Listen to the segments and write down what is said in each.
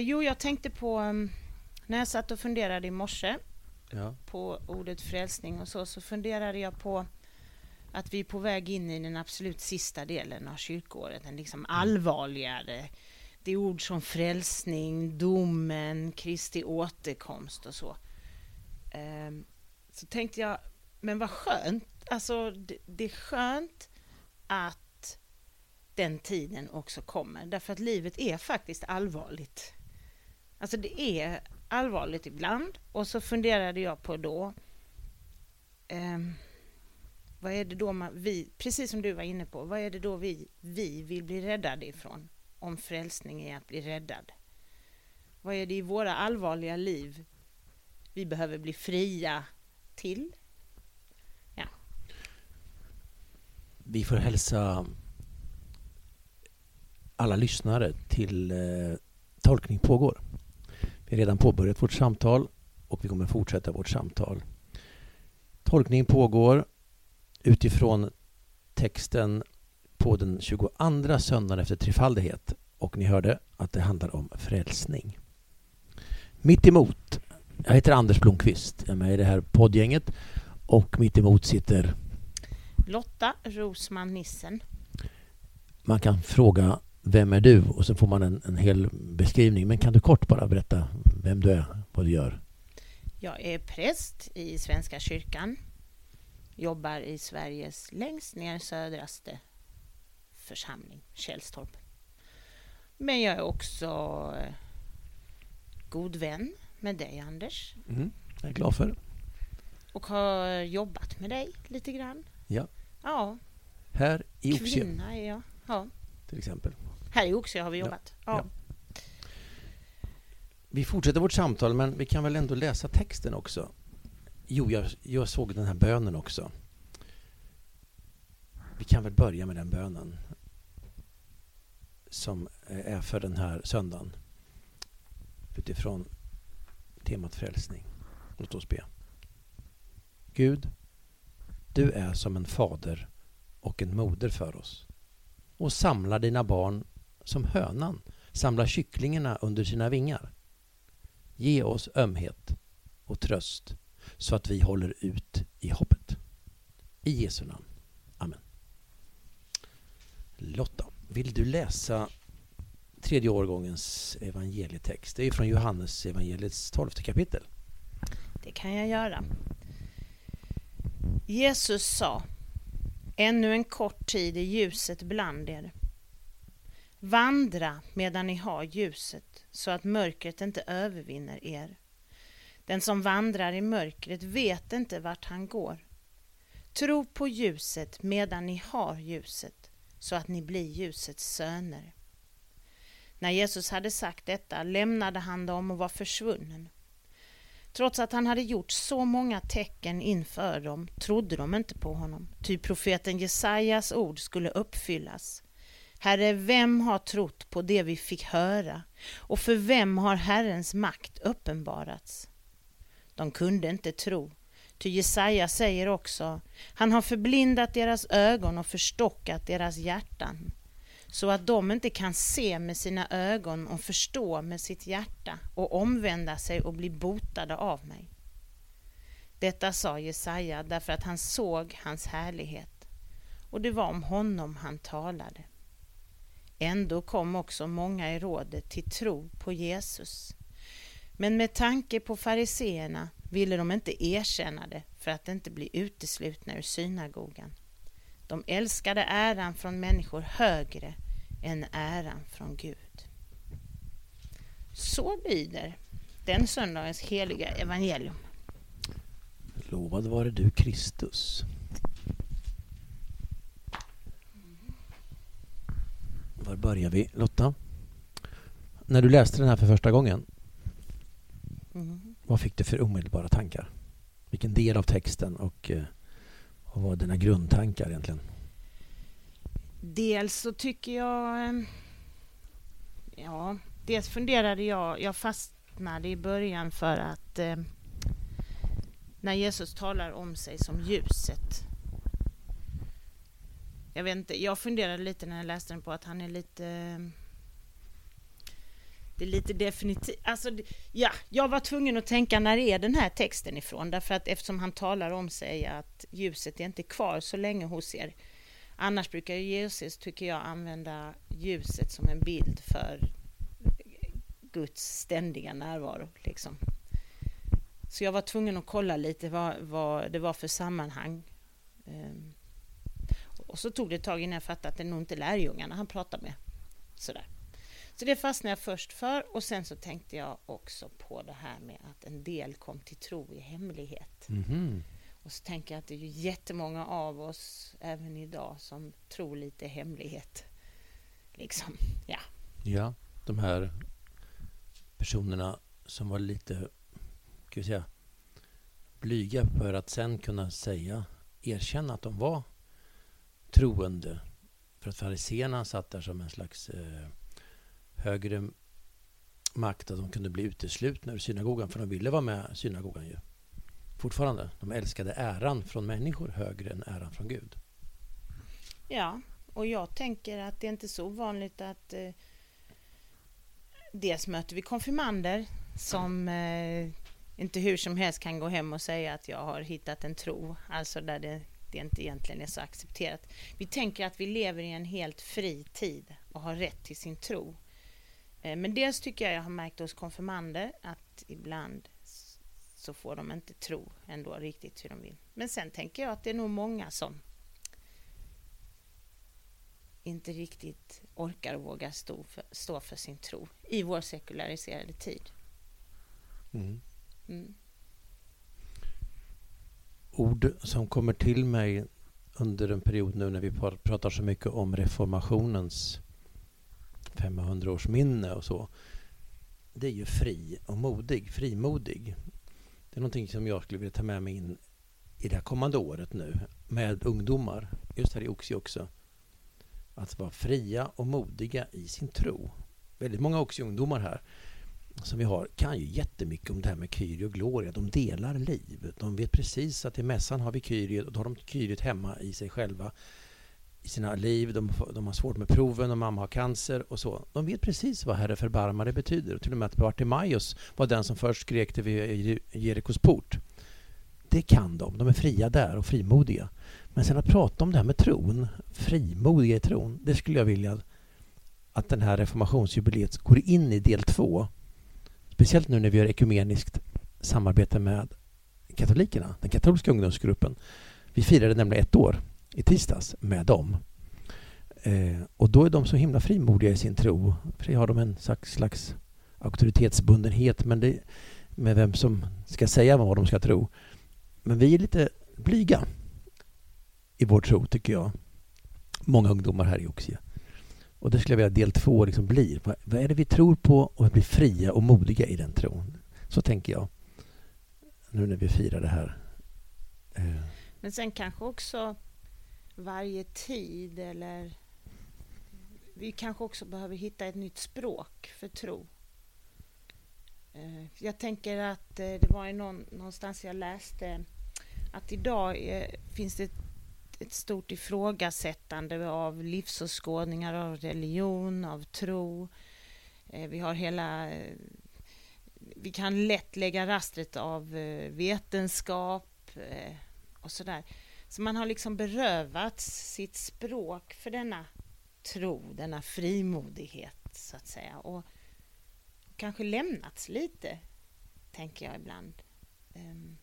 jo, jag tänkte på um, när jag satt och funderade i morse Ja. på ordet frälsning och så, så funderade jag på att vi är på väg in i den absolut sista delen av kyrkoåret, den liksom allvarligare. Det är ord som frälsning, domen, Kristi återkomst och så. Ehm, så tänkte jag, men vad skönt, alltså det, det är skönt att den tiden också kommer, därför att livet är faktiskt allvarligt. Alltså det är allvarligt ibland och så funderade jag på då eh, vad är det då man, vi, precis som du var inne på, vad är det då vi, vi vill bli räddade ifrån? Om frälsning är att bli räddad. Vad är det i våra allvarliga liv vi behöver bli fria till? Vi får hälsa alla lyssnare till eh, Tolkning pågår. Vi har redan påbörjat vårt samtal och vi kommer fortsätta vårt samtal. Tolkning pågår utifrån texten på den 22 söndagen efter trefaldighet och ni hörde att det handlar om frälsning. Mitt emot, jag heter Anders Blomqvist, jag är med i det här poddgänget och mitt emot sitter Lotta Rosman Nissen. man kan fråga vem är du? Och så får man en, en hel beskrivning. Men kan du kort bara berätta vem du är, vad du gör? Jag är präst i Svenska kyrkan. Jobbar i Sveriges längst ner södraste församling, Källstorp. Men jag är också eh, god vän med dig Anders Mm. Jag är glad för. och har jobbat med dig lite grann. Ja. Ja, Här i Oxie kvinna är jag. Ja. till exempel. Här i Oxie har vi jobbat. Ja. ja. Vi fortsätter vårt samtal men vi kan väl ändå läsa texten också? Jo, jag, jag såg den här bönen också. Vi kan väl börja med den bönen som är för den här söndagen utifrån temat frälsning. Låt oss be. Gud, du är som en fader och en moder för oss och samlar dina barn som hönan samlar kycklingarna under sina vingar. Ge oss ömhet och tröst så att vi håller ut i hoppet. I Jesu namn. Amen. Lotta, vill du läsa tredje årgångens evangelietext? Det är från Johannes evangeliets tolfte kapitel. Det kan jag göra. Jesus sa Ännu en kort tid är ljuset bland er. Vandra medan ni har ljuset så att mörkret inte övervinner er. Den som vandrar i mörkret vet inte vart han går. Tro på ljuset medan ni har ljuset så att ni blir ljusets söner. När Jesus hade sagt detta lämnade han dem och var försvunnen. Trots att han hade gjort så många tecken inför dem trodde de inte på honom, ty profeten Jesajas ord skulle uppfyllas. Herre, vem har trott på det vi fick höra och för vem har Herrens makt uppenbarats? De kunde inte tro, ty Jesaja säger också, han har förblindat deras ögon och förstockat deras hjärtan så att de inte kan se med sina ögon och förstå med sitt hjärta och omvända sig och bli botade av mig. Detta sa Jesaja därför att han såg hans härlighet och det var om honom han talade. Ändå kom också många i rådet till tro på Jesus. Men med tanke på fariseerna ville de inte erkänna det för att inte bli uteslutna ur synagogan. De älskade äran från människor högre än äran från Gud. Så lyder den söndagens heliga evangelium. Lovad vare du Kristus. Var börjar vi? Lotta? När du läste den här för första gången, Mm. vad fick du för omedelbara tankar? Vilken del av texten och eh, vad var dina grundtankar egentligen? Dels så tycker jag... Ja, dels funderade jag... Jag fastnade i början för att eh, när Jesus talar om sig som ljuset. Jag vet inte, jag funderade lite när jag läste den på att han är lite... det är lite definitivt, alltså ja, jag var tvungen att tänka när är den här texten ifrån? Därför att eftersom han talar om sig att ljuset är inte kvar så länge hos er. Annars brukar Jesus, tycker jag, använda ljuset som en bild för Guds ständiga närvaro. Liksom. Så jag var tvungen att kolla lite vad, vad det var för sammanhang. Um, och så tog det ett tag innan jag fattade att det nog inte lärjungarna han pratade med. Sådär. Så det fastnade jag först för och sen så tänkte jag också på det här med att en del kom till tro i hemlighet. Mhm. Och så tänker jag att det är ju jättemånga av oss även idag som tror lite i hemlighet. Liksom, ja. Ja, de här personerna som var lite, ska vi säga, blyga för att sen kunna säga, erkänna att de var troende. För att fariséerna satt där som en slags eh, högre makt, att de kunde bli uteslutna ur synagogan, för de ville vara med i synagogan ju. Fortfarande. De älskade äran från människor högre än äran från Gud. Ja, och jag tänker att det är inte så ovanligt att eh, dels möter vi konfirmander som eh, inte hur som helst kan gå hem och säga att jag har hittat en tro, alltså där det, det inte egentligen är så accepterat. Vi tänker att vi lever i en helt fri tid och har rätt till sin tro. Eh, men dels tycker jag jag har märkt hos konfirmander att ibland så får de inte tro ändå riktigt hur de vill. Men sen tänker jag att det är nog många som inte riktigt orkar och vågar stå för, stå för sin tro i vår sekulariserade tid. Mm. Mm. Ord som kommer till mig under en period nu när vi pratar så mycket om reformationens 500-årsminne och så. Det är ju fri och modig, frimodig. Det är någonting som jag skulle vilja ta med mig in i det här kommande året nu med ungdomar, just här i Oxie också. Att vara fria och modiga i sin tro. Väldigt många Oxie-ungdomar här som vi har kan ju jättemycket om det här med Kyrie och Gloria. De delar liv. De vet precis att i mässan har vi Kyrie och då har de Kyriet hemma i sig själva i sina liv. De, de har svårt med proven och mamma har cancer och så. De vet precis vad Herre förbarmare betyder. Och till och med att Bartimaeus var den som först skrek det vid Jerikos port. Det kan de. De är fria där och frimodiga. Men sen att prata om det här med tron, frimodiga i tron, det skulle jag vilja att den här reformationsjubileet går in i del två. Speciellt nu när vi gör ekumeniskt samarbete med katolikerna, den katolska ungdomsgruppen. Vi firade nämligen ett år i tisdags med dem. Eh, och då är de så himla frimodiga i sin tro. För har de en slags, slags auktoritetsbundenhet men det, med vem som ska säga vad de ska tro. Men vi är lite blyga i vår tro, tycker jag. Många ungdomar här i Oxie. Och det skulle jag vilja att del två liksom blir. Vad, vad är det vi tror på och att bli fria och modiga i den tron? Så tänker jag. Nu när vi firar det här. Eh. Men sen kanske också varje tid eller vi kanske också behöver hitta ett nytt språk för tro. Eh, jag tänker att eh, det var någon, någonstans jag läste att idag finns det ett, stort ifrågasättande av livsåskådningar, av religion, av tro. Eh, vi har hela eh, vi kan lätt lägga rastret av eh, vetenskap och sådär. Så man har liksom berövats sitt språk för denna tro, denna frimodighet så att säga. Och kanske lämnats lite, tänker jag ibland. Ehm,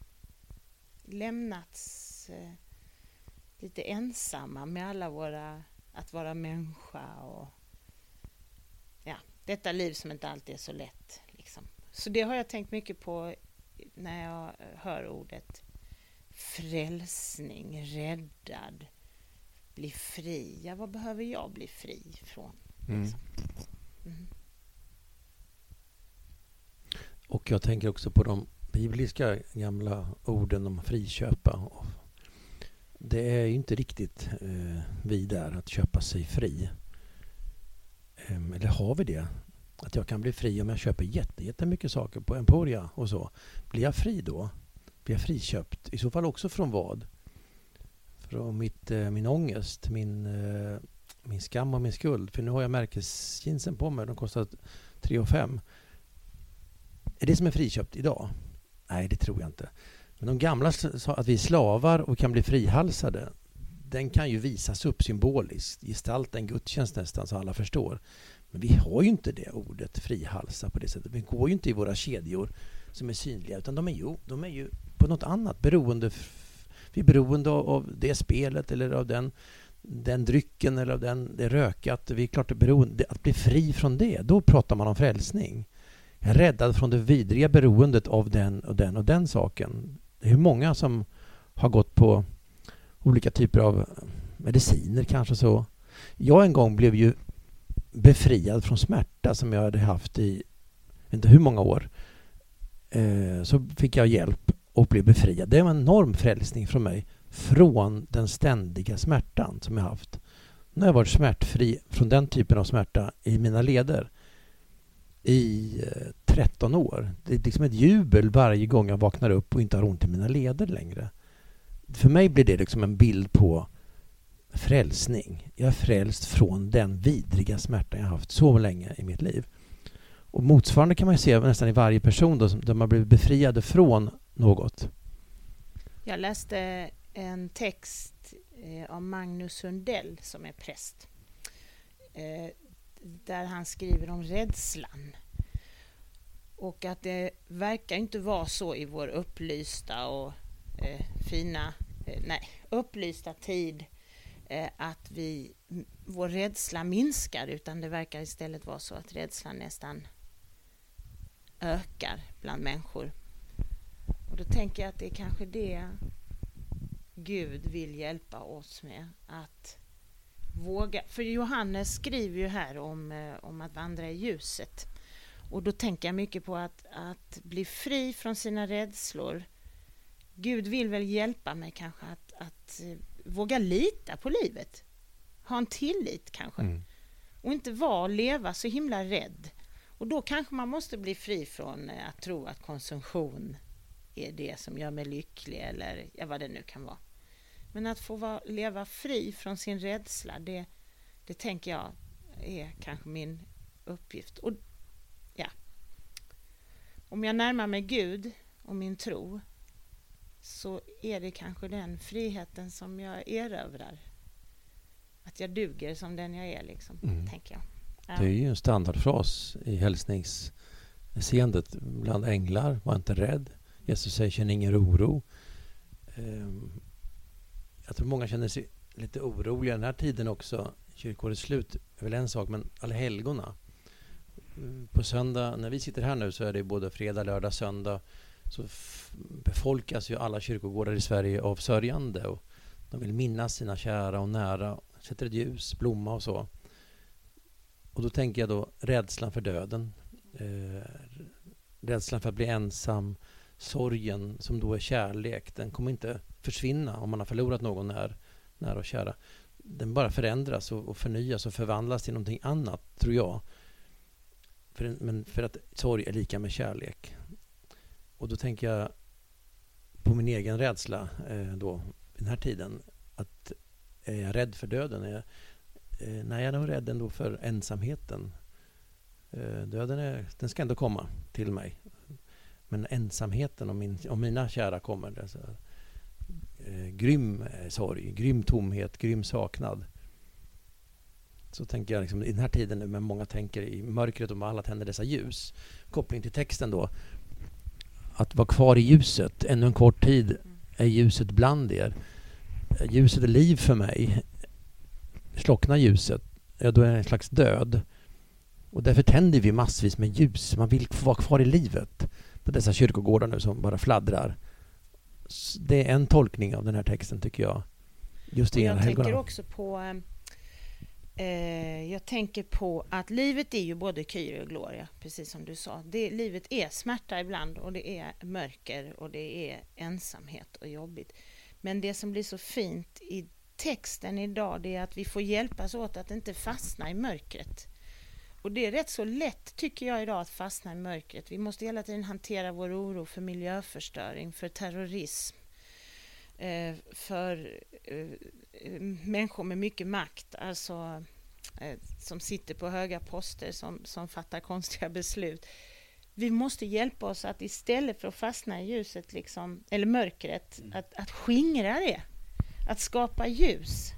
lämnats lite ensamma med alla våra, att vara människa och ja, detta liv som inte alltid är så lätt. Liksom. Så det har jag tänkt mycket på när jag hör ordet frälsning, räddad, bli fri. Ja, vad behöver jag bli fri från? mm. Liksom. Mm. Och jag tänker också på de bibliska gamla orden om friköpa. Och det är ju inte riktigt eh, vi där att köpa sig fri. Ehm, eller har vi det? Att jag kan bli fri om jag köper jätte, jättemycket saker på Emporia och så. Blir jag fri då? Blir jag friköpt? I så fall också från vad? Från mitt, eh, min ångest, min, eh, min skam och min skuld. För nu har jag märkesjeansen på mig. De kostar 3 och 5. Är det som är friköpt idag? Nej, det tror jag inte. Men de gamla sa att vi är slavar och kan bli frihalsade. Den kan ju visas upp symboliskt, gestalta en gudstjänst nästan så alla förstår. Men vi har ju inte det ordet frihalsa på det sättet. Vi går ju inte i våra kedjor som är synliga utan de är ju, de är ju på något annat beroende. Vi är beroende av det spelet eller av den, den drycken eller av den, det rökat. Vi är klart beroende. Att bli fri från det, då pratar man om frälsning. Jag är räddad från det vidriga beroendet av den och den och den saken. Det är många som har gått på olika typer av mediciner kanske så. Jag en gång blev ju befriad från smärta som jag hade haft i inte hur många år. Eh, så fick jag hjälp och blev befriad. Det var en enorm frälsning från mig från den ständiga smärtan som jag haft. Nu har jag varit smärtfri från den typen av smärta i mina leder i eh, 13 år. Det är liksom ett jubel varje gång jag vaknar upp och inte har ont i mina leder längre. För mig blir det liksom en bild på frälsning. Jag är frälst från den vidriga smärta jag haft så länge i mitt liv. Och motsvarande kan man se nästan i varje person då, där man blir befriade från något. Jag läste en text eh, av Magnus Sundell som är präst. Eh, där han skriver om rädslan. Och att det verkar inte vara så i vår upplysta och eh, fina, eh, nej, upplysta tid eh, att vi, vår rädsla minskar utan det verkar istället vara så att rädslan nästan ökar bland människor. Och då tänker jag att det är kanske det Gud vill hjälpa oss med. Att våga. För Johannes skriver ju här om, eh, om att vandra i ljuset. Och då tänker jag mycket på att, att bli fri från sina rädslor. Gud vill väl hjälpa mig kanske att, att eh, våga lita på livet. Ha en tillit kanske. Mm. Och inte vara och leva så himla rädd. Och då kanske man måste bli fri från eh, att tro att konsumtion är det som gör mig lycklig eller ja, vad det nu kan vara. Men att få vara, leva fri från sin rädsla, det, det tänker jag är kanske min uppgift. Och Om jag närmar mig Gud och min tro så är det kanske den friheten som jag erövrar. Att jag duger som den jag är, liksom, mm. tänker jag. Ja. Det är ju en standardfras i hälsningsseendet bland änglar. Var inte rädd. Jesus säger känn ingen oro. Um, jag tror många känner sig lite oroliga den här tiden också. Kyrkårets slut är väl en sak, men allhelgona. På söndag, när vi sitter här nu så är det både fredag, lördag, söndag så befolkas ju alla kyrkogårdar i Sverige av sörjande och de vill minnas sina kära och nära, sätter ett ljus, blomma och så. Och då tänker jag då rädslan för döden, eh, rädslan för att bli ensam, sorgen som då är kärlek, den kommer inte försvinna om man har förlorat någon när, nära och kära. Den bara förändras och, och förnyas och förvandlas till någonting annat, tror jag. För, men för att sorg är lika med kärlek. Och då tänker jag på min egen rädsla eh, då, den här tiden. Att är jag rädd för döden? Är jag, eh, nej, jag är nog rädd ändå för ensamheten. Eh, döden är, den ska ändå komma till mig. Men ensamheten, om, min, om mina kära kommer, alltså, eh, grym eh, sorg, grym tomhet, grym saknad. Så tänker jag liksom, i den här tiden nu, men många tänker i mörkret och med alla tänder dessa ljus. Koppling till texten då. Att vara kvar i ljuset ännu en kort tid är ljuset bland er. Ljuset är liv för mig. Slocknar ljuset, ja då är det en slags död. Och därför tänder vi massvis med ljus. Man vill vara kvar i livet på dessa kyrkogårdar nu som bara fladdrar. Det är en tolkning av den här texten tycker jag. Just i Jag tänker också på eh, Jag tänker på att livet är ju både Kyrie och Gloria, precis som du sa. Det, livet är smärta ibland och det är mörker och det är ensamhet och jobbigt. Men det som blir så fint i texten idag det är att vi får hjälpas åt att inte fastna i mörkret. Och det är rätt så lätt tycker jag idag att fastna i mörkret. Vi måste hela tiden hantera vår oro för miljöförstöring, för terrorism, eh, för eh, människor med mycket makt. Alltså eh, som sitter på höga poster som, som fattar konstiga beslut. Vi måste hjälpa oss att istället för att fastna i ljuset, liksom, eller mörkret, mm. att, att skingra det. Att skapa ljus.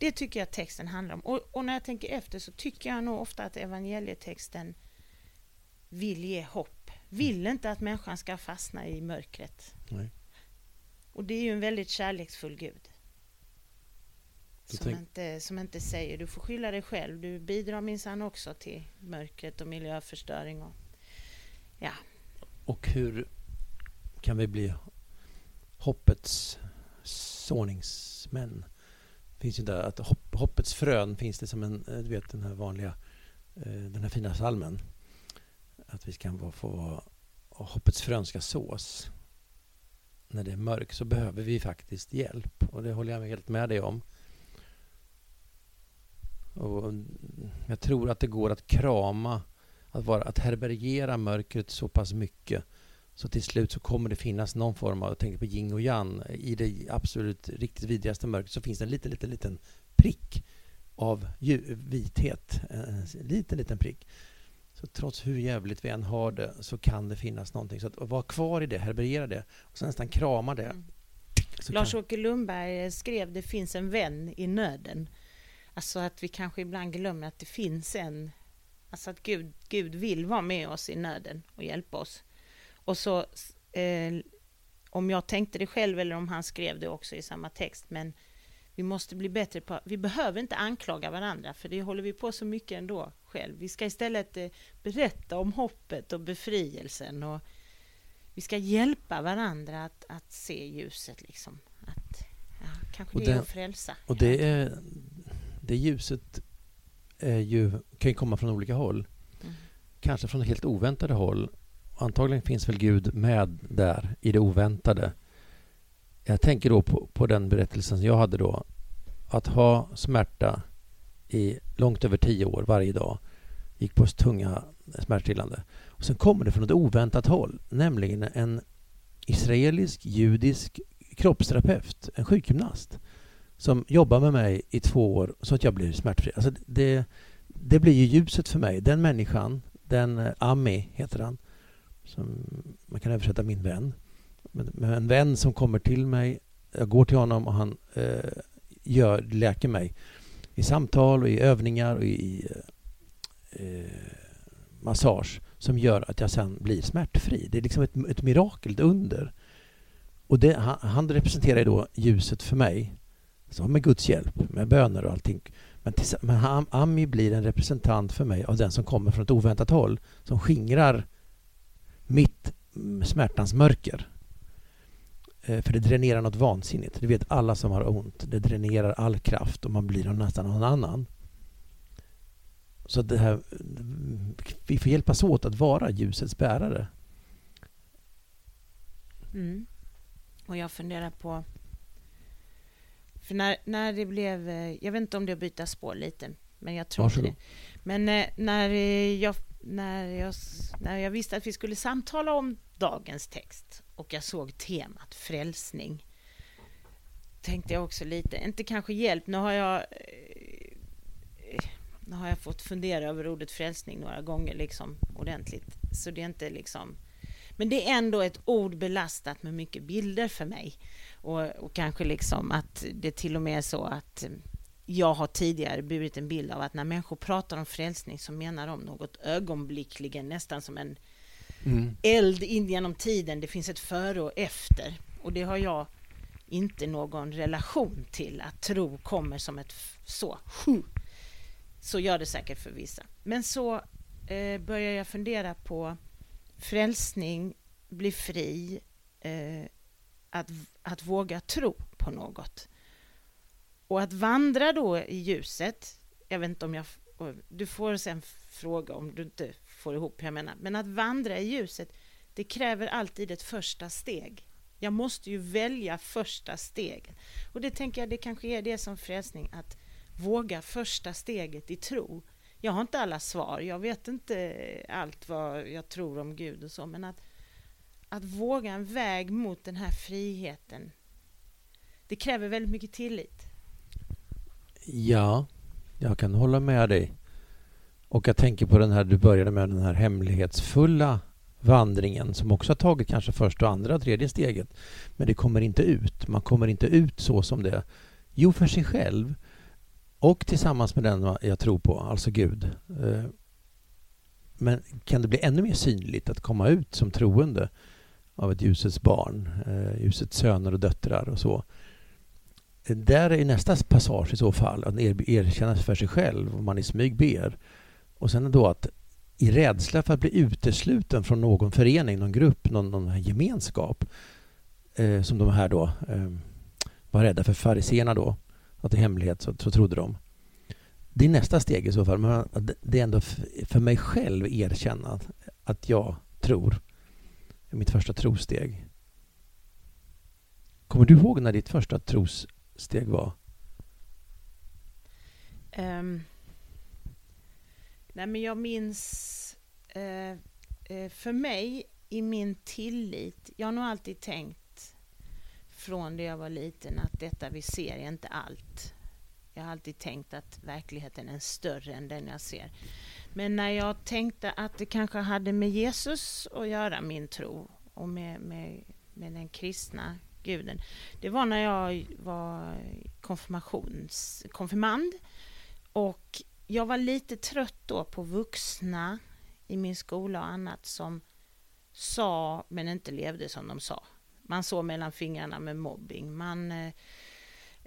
Det tycker jag texten handlar om. Och, och, när jag tänker efter så tycker jag nog ofta att evangelietexten vill ge hopp. Vill inte att människan ska fastna i mörkret. Nej. Och det är ju en väldigt kärleksfull Gud. Som, inte, som inte säger du får skylla dig själv, du bidrar minsann också till mörkret och miljöförstöring. Och, ja. och hur kan vi bli hoppets såningsmän? Finns inte att hopp, hoppets frön finns det som en, eh, du vet den här vanliga, eh, den här fina salmen. Att vi kan få vara, hoppets frön ska sås när det är mörkt så behöver vi faktiskt hjälp. Och det håller jag helt med dig om. Och jag tror att det går att krama, att, vara, att härbärgera mörkret så pass mycket så till slut så kommer det finnas någon form av, jag tänker på yin och yang, i det absolut riktigt vidrigaste mörkret så finns det en liten, liten, liten prick av vithet. En liten, liten prick. Så trots hur jävligt vi än har det så kan det finnas någonting. Så att vara kvar i det, härbärgera det och sen nästan krama det. Mm. Lars-Åke Lundberg skrev Det finns en vän i nöden. Alltså att vi kanske ibland glömmer att det finns en, alltså att Gud, Gud vill vara med oss i nöden och hjälpa oss. Och så, eh, om jag tänkte det själv eller om han skrev det också i samma text, men vi måste bli bättre på, vi behöver inte anklaga varandra, för det håller vi på så mycket ändå själv. Vi ska istället eh, berätta om hoppet och befrielsen och vi ska hjälpa varandra att, att se ljuset liksom. Att, ja, kanske och det är att frälsa. Och det, är, det ljuset är ju, kan ju komma från olika håll. Mm. Kanske från helt oväntade håll. Antagligen finns väl Gud med där i det oväntade. Jag tänker då på, på den berättelsen jag hade då. Att ha smärta i långt över tio år varje dag. Gick på tunga smärtstillande. Och sen kommer det från ett oväntat håll, nämligen en israelisk judisk kroppsterapeut, en sjukgymnast som jobbar med mig i två år så att jag blir smärtfri. Alltså det, det blir ju ljuset för mig. Den människan, den eh, Ami heter han, som man kan översätta min vän. Men en vän som kommer till mig, jag går till honom och han eh, gör, läker mig i samtal och i övningar och i eh, massage som gör att jag sen blir smärtfri. Det är liksom ett, ett mirakel, ett under. Och det, han, han representerar då ljuset för mig så med Guds hjälp, med böner och allting. Men, men Ami blir en representant för mig av den som kommer från ett oväntat håll. Som skingrar mitt mm, smärtans mörker. Eh, för det dränerar något vansinnigt. Det vet alla som har ont. Det dränerar all kraft och man blir nästan någon annan. Så det här, vi får hjälpas åt att vara ljusets bärare. Mm. Och jag funderar på för när, när det blev, eh, jag vet inte om det är att byta spår lite, men jag tror Varsågod. det. Men eh, när jag, när, jag, när jag visste att vi skulle samtala om dagens text och jag såg temat frälsning, tänkte jag också lite, inte kanske hjälp, nu har jag eh, nu har jag fått fundera över ordet frälsning några gånger liksom ordentligt, så det är inte liksom men det är ändå ett ord belastat med mycket bilder för mig. Och, och kanske liksom att det till och med är så att eh, jag har tidigare burit en bild av att när människor pratar om frälsning så menar de något ögonblickligen, nästan som en mm. eld in genom tiden. Det finns ett före och efter. Och det har jag inte någon relation till, att tro kommer som ett så. Så gör det säkert för vissa. Men så eh, börjar jag fundera på frälsning, bli fri, eh, att, att våga tro på något. Och att vandra då i ljuset, jag vet inte om jag... Du får sen fråga om du inte får ihop jag menar. Men att vandra i ljuset, det kräver alltid ett första steg. Jag måste ju välja första steget. Och det tänker jag, det kanske är det som frälsning, att våga första steget i tro. Jag har inte alla svar, jag vet inte allt vad jag tror om Gud och så, men att att våga en väg mot den här friheten, det kräver väldigt mycket tillit. Ja, Jag kan hålla med dig. Och jag tänker på den här, du började med den här hemlighetsfulla vandringen som också har tagit kanske första, andra, tredje steget. Men det kommer inte ut. Man kommer inte ut så som det. Jo, för sig själv och tillsammans med den jag tror på, alltså Gud. Eh, men kan det bli ännu mer synligt att komma ut som troende av ett ljusets barn, eh, ljusets söner och döttrar och så. Eh, där är nästa passage i så fall, att erkänna för sig själv om man i smyg ber. Och sen då att i rädsla för att bli utesluten från någon förening, någon grupp, någon, någon gemenskap som de här då var rädda för fariséerna då, att i hemlighet så, så trodde de. Det är nästa steg i så fall, men det är ändå för mig själv erkänna att jag tror. Det är mitt första trosteg. Kommer du ihåg när ditt första trossteg var? Um, nej men jag minns uh, uh, för mig i min tillit, jag har nog alltid tänkt från det jag var liten att detta vi ser är inte allt. Jag har alltid tänkt att verkligheten är större än den jag ser. Men när jag tänkte att det kanske hade med Jesus att göra, min tro, och med, med, med den kristna guden. Det var när jag var konfirmations, konfirmand. Och jag var lite trött då på vuxna i min skola och annat som sa men inte levde som de sa. Man såg mellan fingrarna med mobbing. Man eh,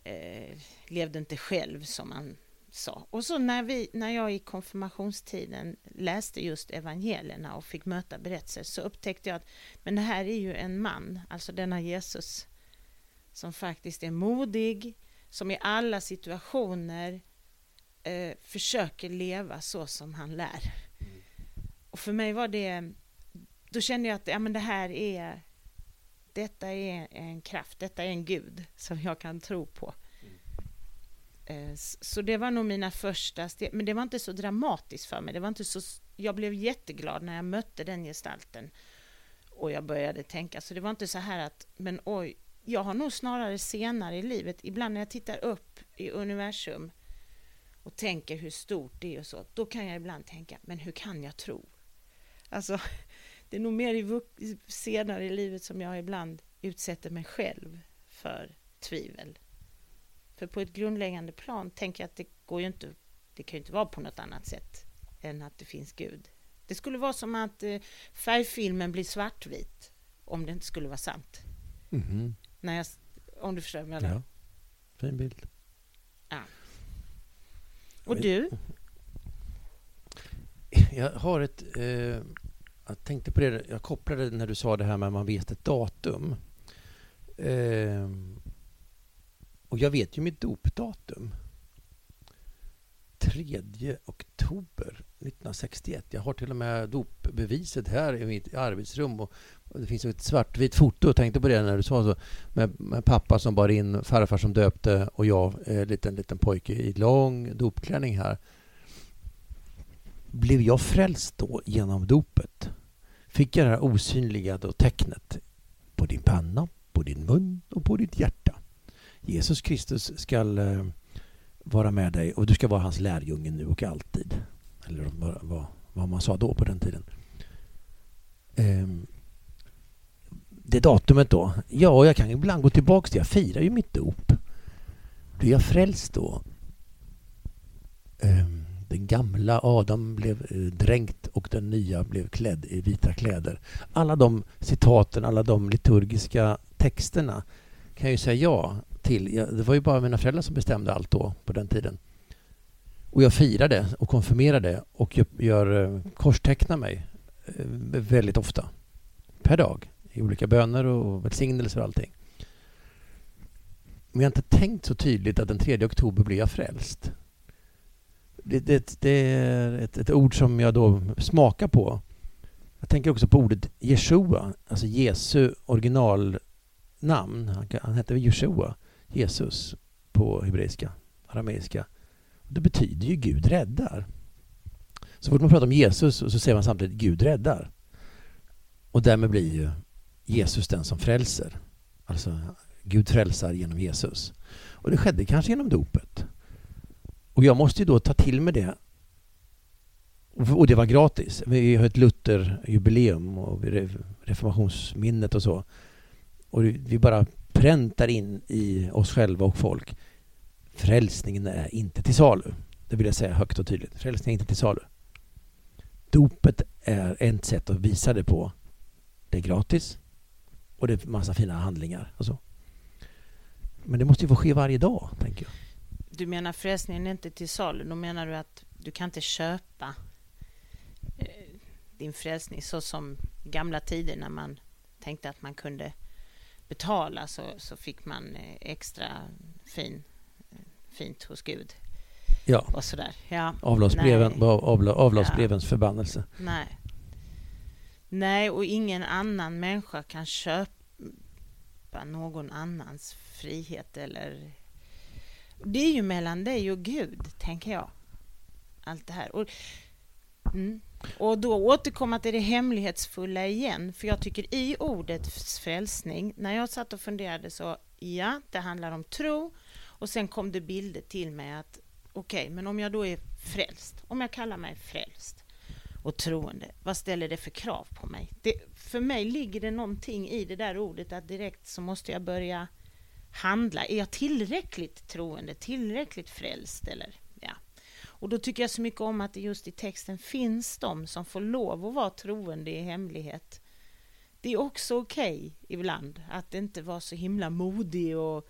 eh, levde inte själv som man sa. Och så när, vi, när jag i konfirmationstiden läste just evangelierna och fick möta berättelser så upptäckte jag att men det här är ju en man, alltså denna Jesus som faktiskt är modig, som i alla situationer eh, försöker leva så som han lär. Och för mig var det, då kände jag att ja, men det här är detta är en kraft, detta är en gud som jag kan tro på. Eh, så det var nog mina första steg, men det var inte så dramatiskt för mig. Det var inte så, jag blev jätteglad när jag mötte den gestalten och jag började tänka, så det var inte så här att, men oj, jag har nog snarare senare i livet, ibland när jag tittar upp i universum och tänker hur stort det är och så, då kan jag ibland tänka, men hur kan jag tro? Alltså, det är nog mer i senare i livet som jag ibland utsätter mig själv för tvivel. För på ett grundläggande plan tänker jag att det går ju inte, det kan ju inte vara på något annat sätt än att det finns Gud. Det skulle vara som att eh, färgfilmen blir svartvit om det inte skulle vara sant. Mm. När jag, om du förstår vad jag menar. Ja. Fin bild. Ja. Och du? Jag har ett... Eh, jag tänkte på det, jag kopplade när du sa det här med att man vet ett datum. Eh, och jag vet ju mitt dopdatum. 3 oktober 1961. Jag har till och med dopbeviset här i mitt arbetsrum. Och det finns ett svartvitt foto, jag tänkte på det när du sa så, med, med pappa som bar in, farfar som döpte och jag, eh, liten, liten pojke i lång dopklänning här. Blev jag frälst då genom dopet? Fick jag det här osynliga då tecknet på din panna, på din mun och på ditt hjärta? Jesus Kristus skall eh, vara med dig och du ska vara hans lärjunge nu och alltid. Eller vad, vad man sa då på den tiden. Ehm, det datumet då? Ja, jag kan ibland gå tillbaka till, jag firar ju mitt dop. Blir jag frälst då? Ehm, den gamla Adam blev eh, dränkt och den nya blev klädd i vita kläder. Alla de citaten, alla de liturgiska texterna kan jag ju säga ja till. Det var ju bara mina föräldrar som bestämde allt då på den tiden. Och jag firade och konfirmerade och gör eh, korstecknar mig eh, väldigt ofta. Per dag. I olika böner och välsignelser och allting. Men jag har inte tänkt så tydligt att den 3 oktober blir jag frälst. Det, det, det är ett, ett, ord som jag då smakar på. Jag tänker också på ordet Jeshua, alltså Jesu originalnamn. Han, han hette Jeshua. Jesus på hebreiska, arameiska. Det betyder ju Gud räddar. Så fort man pratar om Jesus så säger man samtidigt Gud räddar. Och därmed blir ju Jesus den som frälser. Alltså Gud frälsar genom Jesus. Och det skedde kanske genom dopet. Och jag måste ju då ta till mig det. Och det var gratis. Vi har ett Lutherjubileum och reformationsminnet och så. Och vi bara präntar in i oss själva och folk. Frälsningen är inte till salu. Det vill jag säga högt och tydligt. Frälsningen är inte till salu. Dopet är ett sätt att visa det på. Det är gratis och det är massa fina handlingar och så. Men det måste ju få ske varje dag, tänker jag. Du menar frälsningen är inte till salu. Då menar du att du kan inte köpa eh, din frälsning så som gamla tider när man tänkte att man kunde betala så, så fick man eh, extra fin, fint hos Gud. Ja. Och sådär. Ja. Avlatsbreven, avla, avlatsbrevens ja. förbannelse. Nej. Nej, och ingen annan människa kan köpa någon annans frihet eller... Det är ju mellan dig och Gud, tänker jag. Allt det här. Och, mm. och då återkomma till det hemlighetsfulla igen, för jag tycker i ordet frälsning, när jag satt och funderade så, ja, det handlar om tro, och sen kom det bilder till mig att okej, okay, men om jag då är frälst, om jag kallar mig frälst och troende, vad ställer det för krav på mig? Det, för mig ligger det någonting i det där ordet att direkt så måste jag börja handla. Är jag tillräckligt troende, tillräckligt frälst eller ja. Och då tycker jag så mycket om att det just i texten finns de som får lov att vara troende i hemlighet. Det är också okej okay ibland att inte vara så himla modig och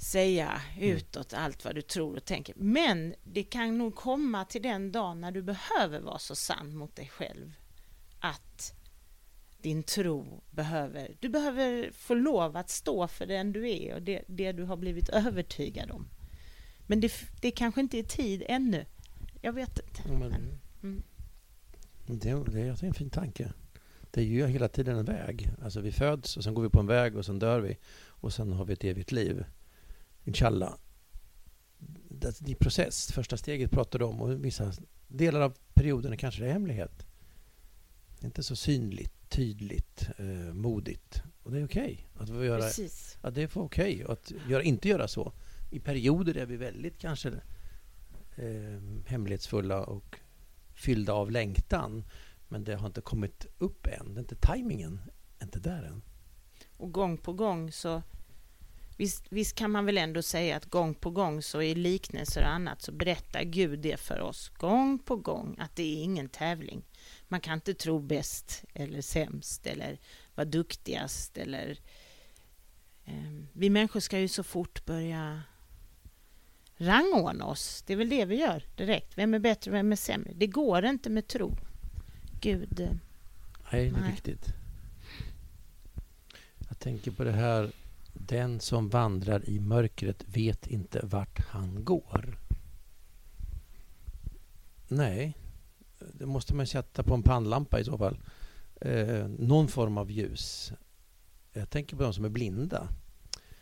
säga utåt allt vad du tror och tänker. Men det kan nog komma till den dagen när du behöver vara så sann mot dig själv att din tro behöver, du behöver få lov att stå för den du är och det, det du har blivit övertygad om. Men det, det kanske inte är tid ännu. Jag vet inte. Men, mm. det, det är en fin tanke. Det är ju hela tiden en väg. Alltså vi föds och sen går vi på en väg och sen dör vi och sen har vi ett evigt liv. Inshallah. Det är process. Första steget pratar du om och vissa delar av perioden är kanske det är hemlighet. Det är inte så synligt, tydligt, eh, modigt. Och det är okej. Okay att göra, Precis. Att det är okej okay att göra, inte göra så. I perioder är vi väldigt kanske eh, hemlighetsfulla och fyllda av längtan. Men det har inte kommit upp än. Det är inte tajmingen är inte där än. Och gång på gång så Visst, visst, kan man väl ändå säga att gång på gång så i liknelser och annat så berättar Gud det för oss gång på gång att det är ingen tävling. Man kan inte tro bäst eller sämst eller vara duktigast eller eh, vi människor ska ju så fort börja rangordna oss. Det är väl det vi gör direkt. Vem är bättre och vem är sämre? Det går inte med tro. Gud. Nej, det är nej. riktigt. Jag tänker på det här den som vandrar i mörkret vet inte vart han går. Nej, det måste man sätta på en pannlampa i så fall. Eh, någon form av ljus. Jag tänker på de som är blinda.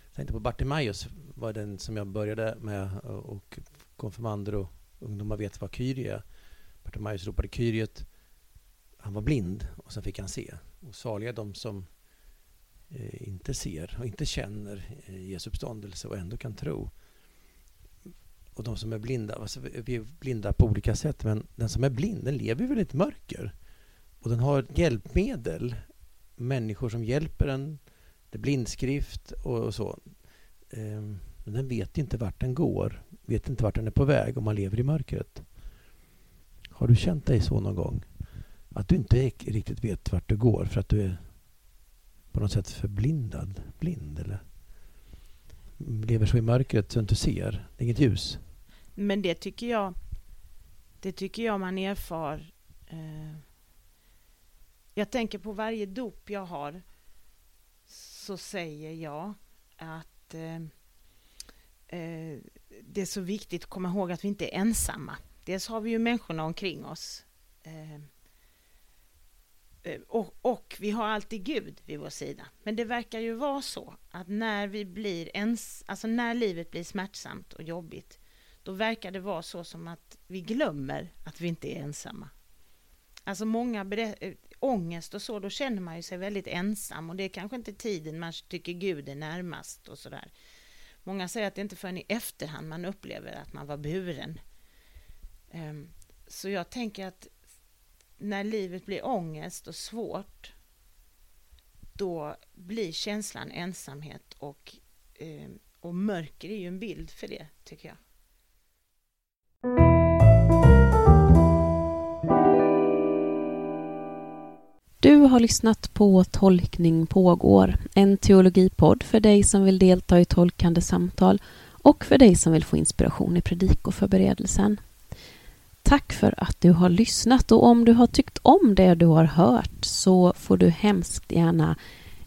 Jag tänkte på Bartimaeus var den som jag började med eh, och konfirmander och ungdomar vet vad Kyrie är. Bartimaeus ropade Kyriet. Han var blind och sen fick han se. Och saliga de som Eh, inte ser och inte känner eh, Jesu uppståndelse och ändå kan tro. Och de som är blinda, alltså vi är blinda på olika sätt, men den som är blind den lever väl i ett mörker. Och den har hjälpmedel, människor som hjälper den, det är blindskrift och, och så. Ehm, men den vet inte vart den går, vet inte vart den är på väg om man lever i mörkret. Har du känt dig så någon gång? Att du inte riktigt vet vart du går för att du är på något sätt förblindad, blind eller lever så i mörkret så du inte ser. Det är inget ljus. Men det tycker jag, det tycker jag man erfar. Eh, jag tänker på varje dop jag har så säger jag att eh, eh, det är så viktigt att komma ihåg att vi inte är ensamma. Dels har vi ju människorna omkring oss. Eh, Eh, och, och, vi har alltid Gud vid vår sida. Men det verkar ju vara så att när vi blir ens, alltså när livet blir smärtsamt och jobbigt, då verkar det vara så som att vi glömmer att vi inte är ensamma. Alltså många eh, ångest och så, då känner man ju sig väldigt ensam och det är kanske inte tiden man tycker Gud är närmast och sådär. Många säger att det inte förrän i efterhand man upplever att man var buren. Ehm, så jag tänker att när livet blir ångest och svårt då blir känslan ensamhet och, eh, och mörker är ju en bild för det, tycker jag. Du har lyssnat på Tolkning pågår, en teologipodd för dig som vill delta i tolkande samtal och för dig som vill få inspiration i predikoförberedelsen. Tack för att du har lyssnat och om du har tyckt om det du har hört så får du hemskt gärna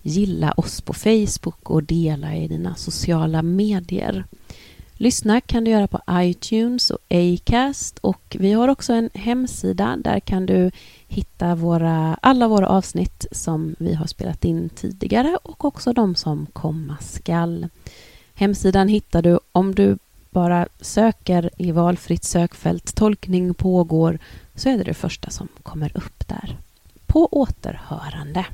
gilla oss på Facebook och dela i dina sociala medier. Lyssna kan du göra på iTunes och Acast och vi har också en hemsida. Där kan du hitta våra, alla våra avsnitt som vi har spelat in tidigare och också de som komma skall. Hemsidan hittar du om du bara söker i valfritt sökfält tolkning pågår så är det det första som kommer upp där. På återhörande.